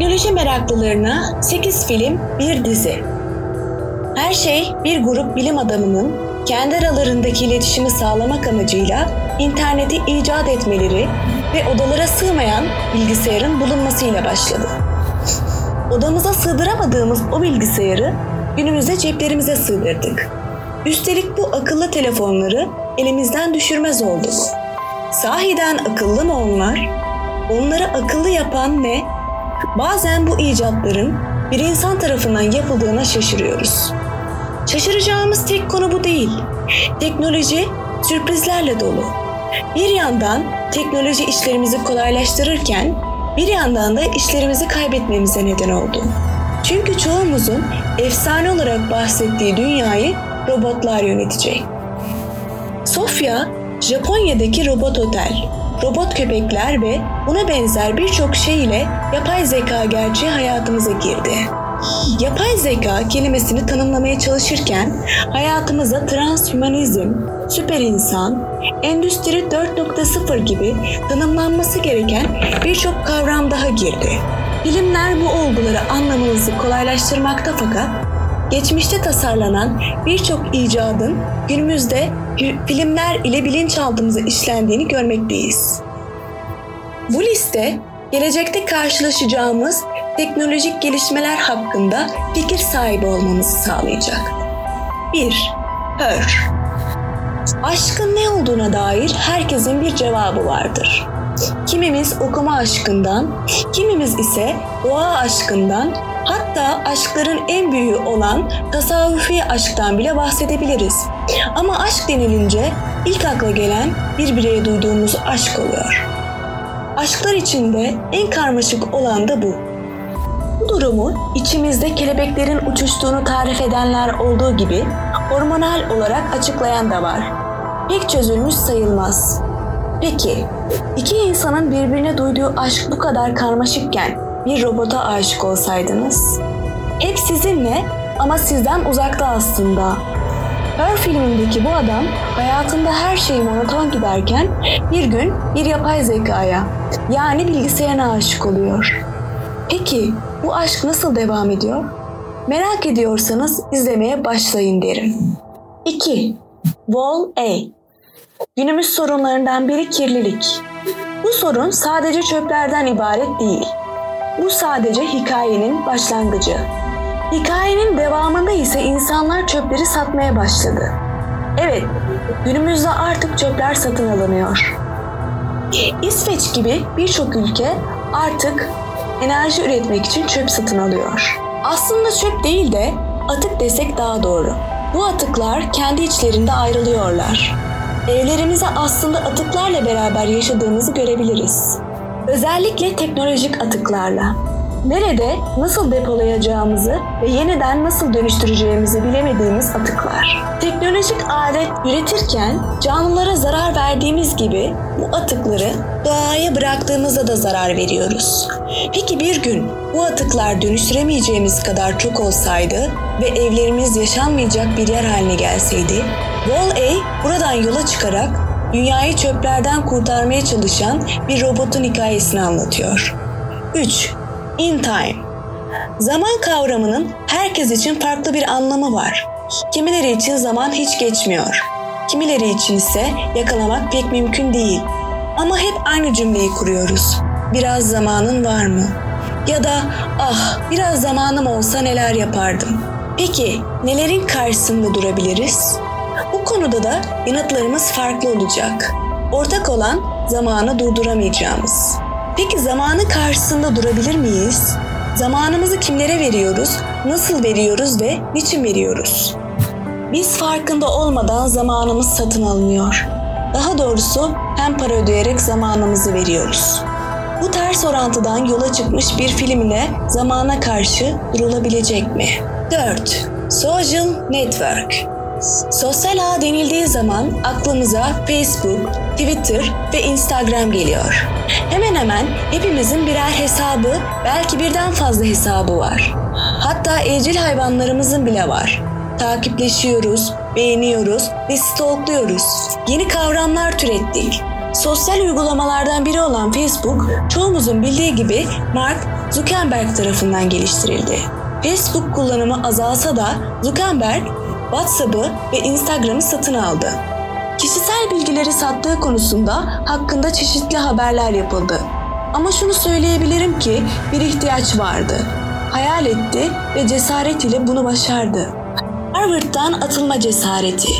Teknoloji meraklılarına 8 film, bir dizi. Her şey bir grup bilim adamının kendi aralarındaki iletişimi sağlamak amacıyla interneti icat etmeleri ve odalara sığmayan bilgisayarın bulunmasıyla başladı. Odamıza sığdıramadığımız o bilgisayarı günümüzde ceplerimize sığdırdık. Üstelik bu akıllı telefonları elimizden düşürmez olduk. Sahiden akıllı mı onlar? Onları akıllı yapan ne? Bazen bu icatların bir insan tarafından yapıldığına şaşırıyoruz. Şaşıracağımız tek konu bu değil. Teknoloji sürprizlerle dolu. Bir yandan teknoloji işlerimizi kolaylaştırırken bir yandan da işlerimizi kaybetmemize neden oldu. Çünkü çoğumuzun efsane olarak bahsettiği dünyayı robotlar yönetecek. Sofya, Japonya'daki robot otel, robot köpekler ve buna benzer birçok şey ile yapay zeka gerçeği hayatımıza girdi. Yapay zeka kelimesini tanımlamaya çalışırken hayatımıza transhümanizm, süper insan, endüstri 4.0 gibi tanımlanması gereken birçok kavram daha girdi. Bilimler bu olguları anlamamızı kolaylaştırmakta fakat geçmişte tasarlanan birçok icadın günümüzde filmler ile bilinçaltımıza işlendiğini görmekteyiz. Bu liste gelecekte karşılaşacağımız teknolojik gelişmeler hakkında fikir sahibi olmamızı sağlayacak. 1. Her Aşkın ne olduğuna dair herkesin bir cevabı vardır. Kimimiz okuma aşkından, kimimiz ise doğa aşkından, hatta aşkların en büyüğü olan tasavvufi aşktan bile bahsedebiliriz. Ama aşk denilince ilk akla gelen bir bireye duyduğumuz aşk oluyor. Aşklar içinde en karmaşık olan da bu. Bu durumu içimizde kelebeklerin uçuştuğunu tarif edenler olduğu gibi hormonal olarak açıklayan da var. Pek çözülmüş sayılmaz. Peki, iki insanın birbirine duyduğu aşk bu kadar karmaşıkken bir robota aşık olsaydınız? Hep sizinle ama sizden uzakta aslında. Her filmindeki bu adam hayatında her şey monoton giderken bir gün bir yapay zekaya yani bilgisayarına aşık oluyor. Peki bu aşk nasıl devam ediyor? Merak ediyorsanız izlemeye başlayın derim. 2. Wall A Günümüz sorunlarından biri kirlilik. Bu sorun sadece çöplerden ibaret değil. Bu sadece hikayenin başlangıcı. Hikayenin devamında ise insanlar çöpleri satmaya başladı. Evet, günümüzde artık çöpler satın alınıyor. İsveç gibi birçok ülke artık enerji üretmek için çöp satın alıyor. Aslında çöp değil de atık desek daha doğru. Bu atıklar kendi içlerinde ayrılıyorlar. Evlerimize aslında atıklarla beraber yaşadığımızı görebiliriz. Özellikle teknolojik atıklarla. Nerede, nasıl depolayacağımızı ve yeniden nasıl dönüştüreceğimizi bilemediğimiz atıklar. Teknolojik alet üretirken canlılara zarar verdiğimiz gibi bu atıkları doğaya bıraktığımızda da zarar veriyoruz. Peki bir gün bu atıklar dönüştüremeyeceğimiz kadar çok olsaydı ve evlerimiz yaşanmayacak bir yer haline gelseydi, Wall-E buradan yola çıkarak dünyayı çöplerden kurtarmaya çalışan bir robotun hikayesini anlatıyor. 3. In Time Zaman kavramının herkes için farklı bir anlamı var. Kimileri için zaman hiç geçmiyor. Kimileri için ise yakalamak pek mümkün değil. Ama hep aynı cümleyi kuruyoruz. Biraz zamanın var mı? Ya da ah biraz zamanım olsa neler yapardım. Peki nelerin karşısında durabiliriz? Bu konuda da yanıtlarımız farklı olacak. Ortak olan zamanı durduramayacağımız. Peki zamanı karşısında durabilir miyiz? Zamanımızı kimlere veriyoruz, nasıl veriyoruz ve niçin veriyoruz? Biz farkında olmadan zamanımız satın alınıyor. Daha doğrusu hem para ödeyerek zamanımızı veriyoruz. Bu ters orantıdan yola çıkmış bir film ile zamana karşı durulabilecek mi? 4. Social Network Sosyal ağ denildiği zaman aklımıza Facebook, Twitter ve Instagram geliyor. Hemen hemen hepimizin birer hesabı, belki birden fazla hesabı var. Hatta evcil hayvanlarımızın bile var. Takipleşiyoruz, beğeniyoruz ve stalkluyoruz. Yeni kavramlar türettik. Sosyal uygulamalardan biri olan Facebook, çoğumuzun bildiği gibi Mark Zuckerberg tarafından geliştirildi. Facebook kullanımı azalsa da Zuckerberg, WhatsApp'ı ve Instagram'ı satın aldı. Kişisel bilgileri sattığı konusunda hakkında çeşitli haberler yapıldı. Ama şunu söyleyebilirim ki bir ihtiyaç vardı. Hayal etti ve cesaret ile bunu başardı. Harvard'dan atılma cesareti.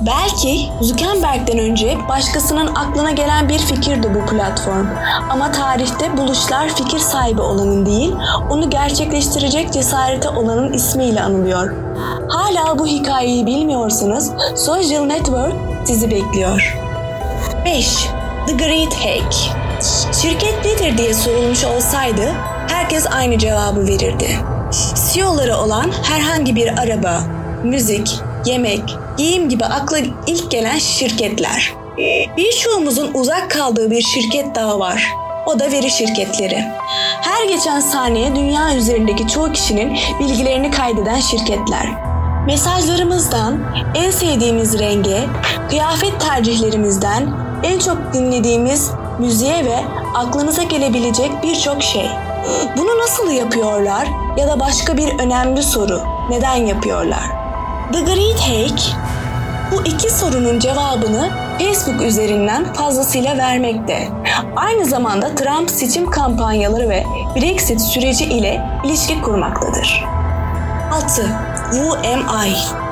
Belki Zuckerberg'den önce başkasının aklına gelen bir fikirdi bu platform. Ama tarihte buluşlar fikir sahibi olanın değil, onu gerçekleştirecek cesareti olanın ismiyle anılıyor. Hala bu hikayeyi bilmiyorsanız Social Network sizi bekliyor. 5. The Great Hack Şirket nedir diye sorulmuş olsaydı herkes aynı cevabı verirdi. CEO'ları olan herhangi bir araba, müzik, yemek, giyim gibi akla ilk gelen şirketler. Birçoğumuzun uzak kaldığı bir şirket daha var. O da veri şirketleri. Her geçen saniye dünya üzerindeki çoğu kişinin bilgilerini kaydeden şirketler. Mesajlarımızdan en sevdiğimiz renge, kıyafet tercihlerimizden en çok dinlediğimiz müziğe ve aklınıza gelebilecek birçok şey. Bunu nasıl yapıyorlar ya da başka bir önemli soru, neden yapıyorlar? The Great Hack bu iki sorunun cevabını Facebook üzerinden fazlasıyla vermekte. Aynı zamanda Trump seçim kampanyaları ve Brexit süreci ile ilişki kurmaktadır. 6. Who am I?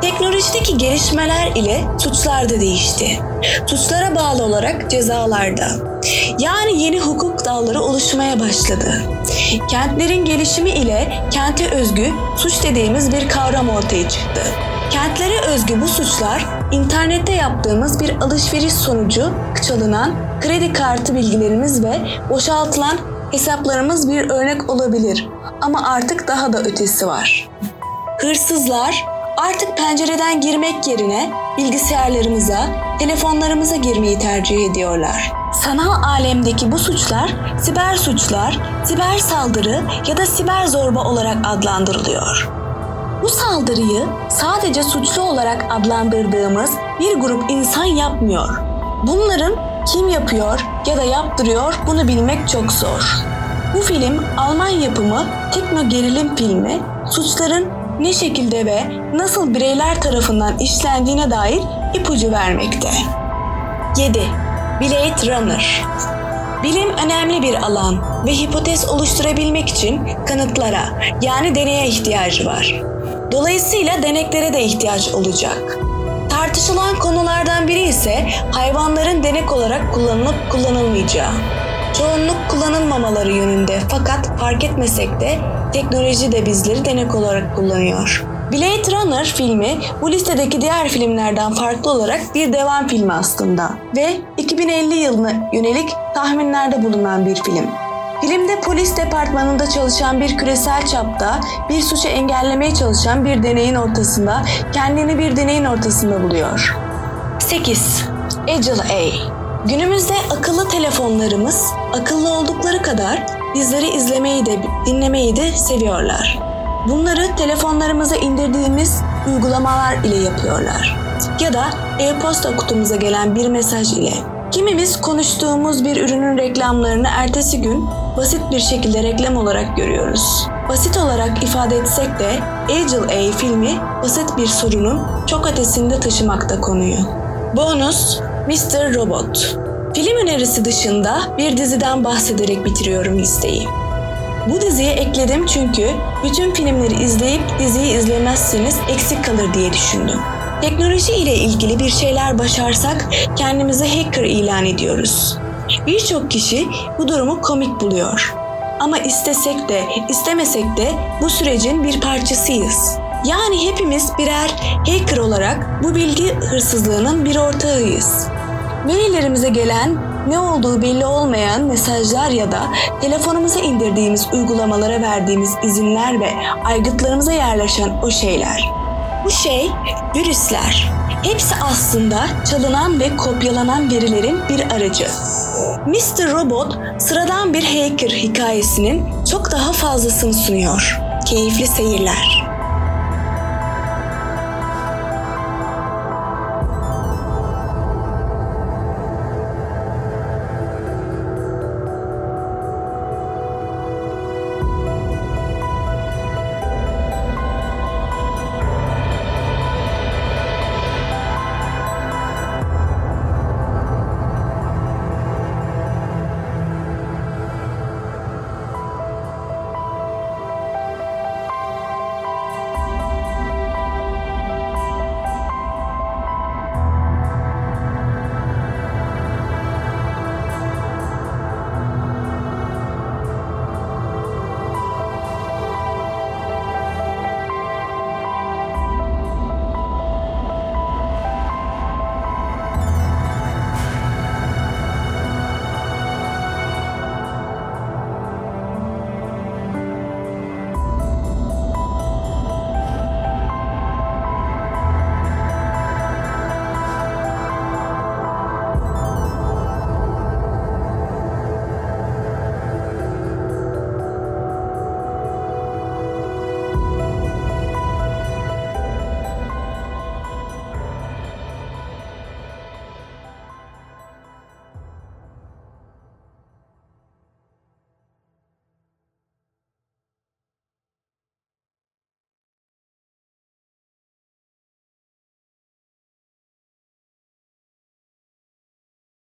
Teknolojideki gelişmeler ile suçlar da değişti. Suçlara bağlı olarak cezalarda. Yani yeni hukuk dalları oluşmaya başladı. Kentlerin gelişimi ile kente özgü suç dediğimiz bir kavram ortaya çıktı. Kentlere özgü bu suçlar internette yaptığımız bir alışveriş sonucu çalınan kredi kartı bilgilerimiz ve boşaltılan hesaplarımız bir örnek olabilir. Ama artık daha da ötesi var. Hırsızlar artık pencereden girmek yerine bilgisayarlarımıza, telefonlarımıza girmeyi tercih ediyorlar. Sanal alemdeki bu suçlar siber suçlar, siber saldırı ya da siber zorba olarak adlandırılıyor. Bu saldırıyı sadece suçlu olarak adlandırdığımız bir grup insan yapmıyor. Bunların kim yapıyor ya da yaptırıyor bunu bilmek çok zor. Bu film Alman yapımı tekno gerilim filmi suçların ne şekilde ve nasıl bireyler tarafından işlendiğine dair ipucu vermekte. 7. Blade Runner Bilim önemli bir alan ve hipotez oluşturabilmek için kanıtlara yani deneye ihtiyacı var. Dolayısıyla deneklere de ihtiyaç olacak. Tartışılan konulardan biri ise hayvanların denek olarak kullanılıp kullanılmayacağı. Çoğunluk kullanılmamaları yönünde fakat fark etmesek de teknoloji de bizleri denek olarak kullanıyor. Blade Runner filmi bu listedeki diğer filmlerden farklı olarak bir devam filmi aslında ve 2050 yılına yönelik tahminlerde bulunan bir film. Filmde polis departmanında çalışan bir küresel çapta bir suçu engellemeye çalışan bir deneyin ortasında kendini bir deneyin ortasında buluyor. 8. Agile A Günümüzde akıllı telefonlarımız akıllı oldukları kadar bizleri izlemeyi de dinlemeyi de seviyorlar. Bunları telefonlarımıza indirdiğimiz uygulamalar ile yapıyorlar. Ya da e-posta kutumuza gelen bir mesaj ile. Kimimiz konuştuğumuz bir ürünün reklamlarını ertesi gün basit bir şekilde reklam olarak görüyoruz. Basit olarak ifade etsek de Agile A filmi basit bir sorunun çok ötesinde taşımakta konuyu. Bonus Mr. Robot. Film önerisi dışında bir diziden bahsederek bitiriyorum listeyi. Bu diziye ekledim çünkü bütün filmleri izleyip diziyi izlemezseniz eksik kalır diye düşündüm. Teknoloji ile ilgili bir şeyler başarsak kendimizi hacker ilan ediyoruz. Birçok kişi bu durumu komik buluyor. Ama istesek de istemesek de bu sürecin bir parçasıyız. Yani hepimiz birer hacker olarak bu bilgi hırsızlığının bir ortağıyız. Verilerimize gelen ne olduğu belli olmayan mesajlar ya da telefonumuza indirdiğimiz uygulamalara verdiğimiz izinler ve aygıtlarımıza yerleşen o şeyler. Bu şey virüsler. Hepsi aslında çalınan ve kopyalanan verilerin bir aracı. Mr. Robot sıradan bir hacker hikayesinin çok daha fazlasını sunuyor. Keyifli seyirler.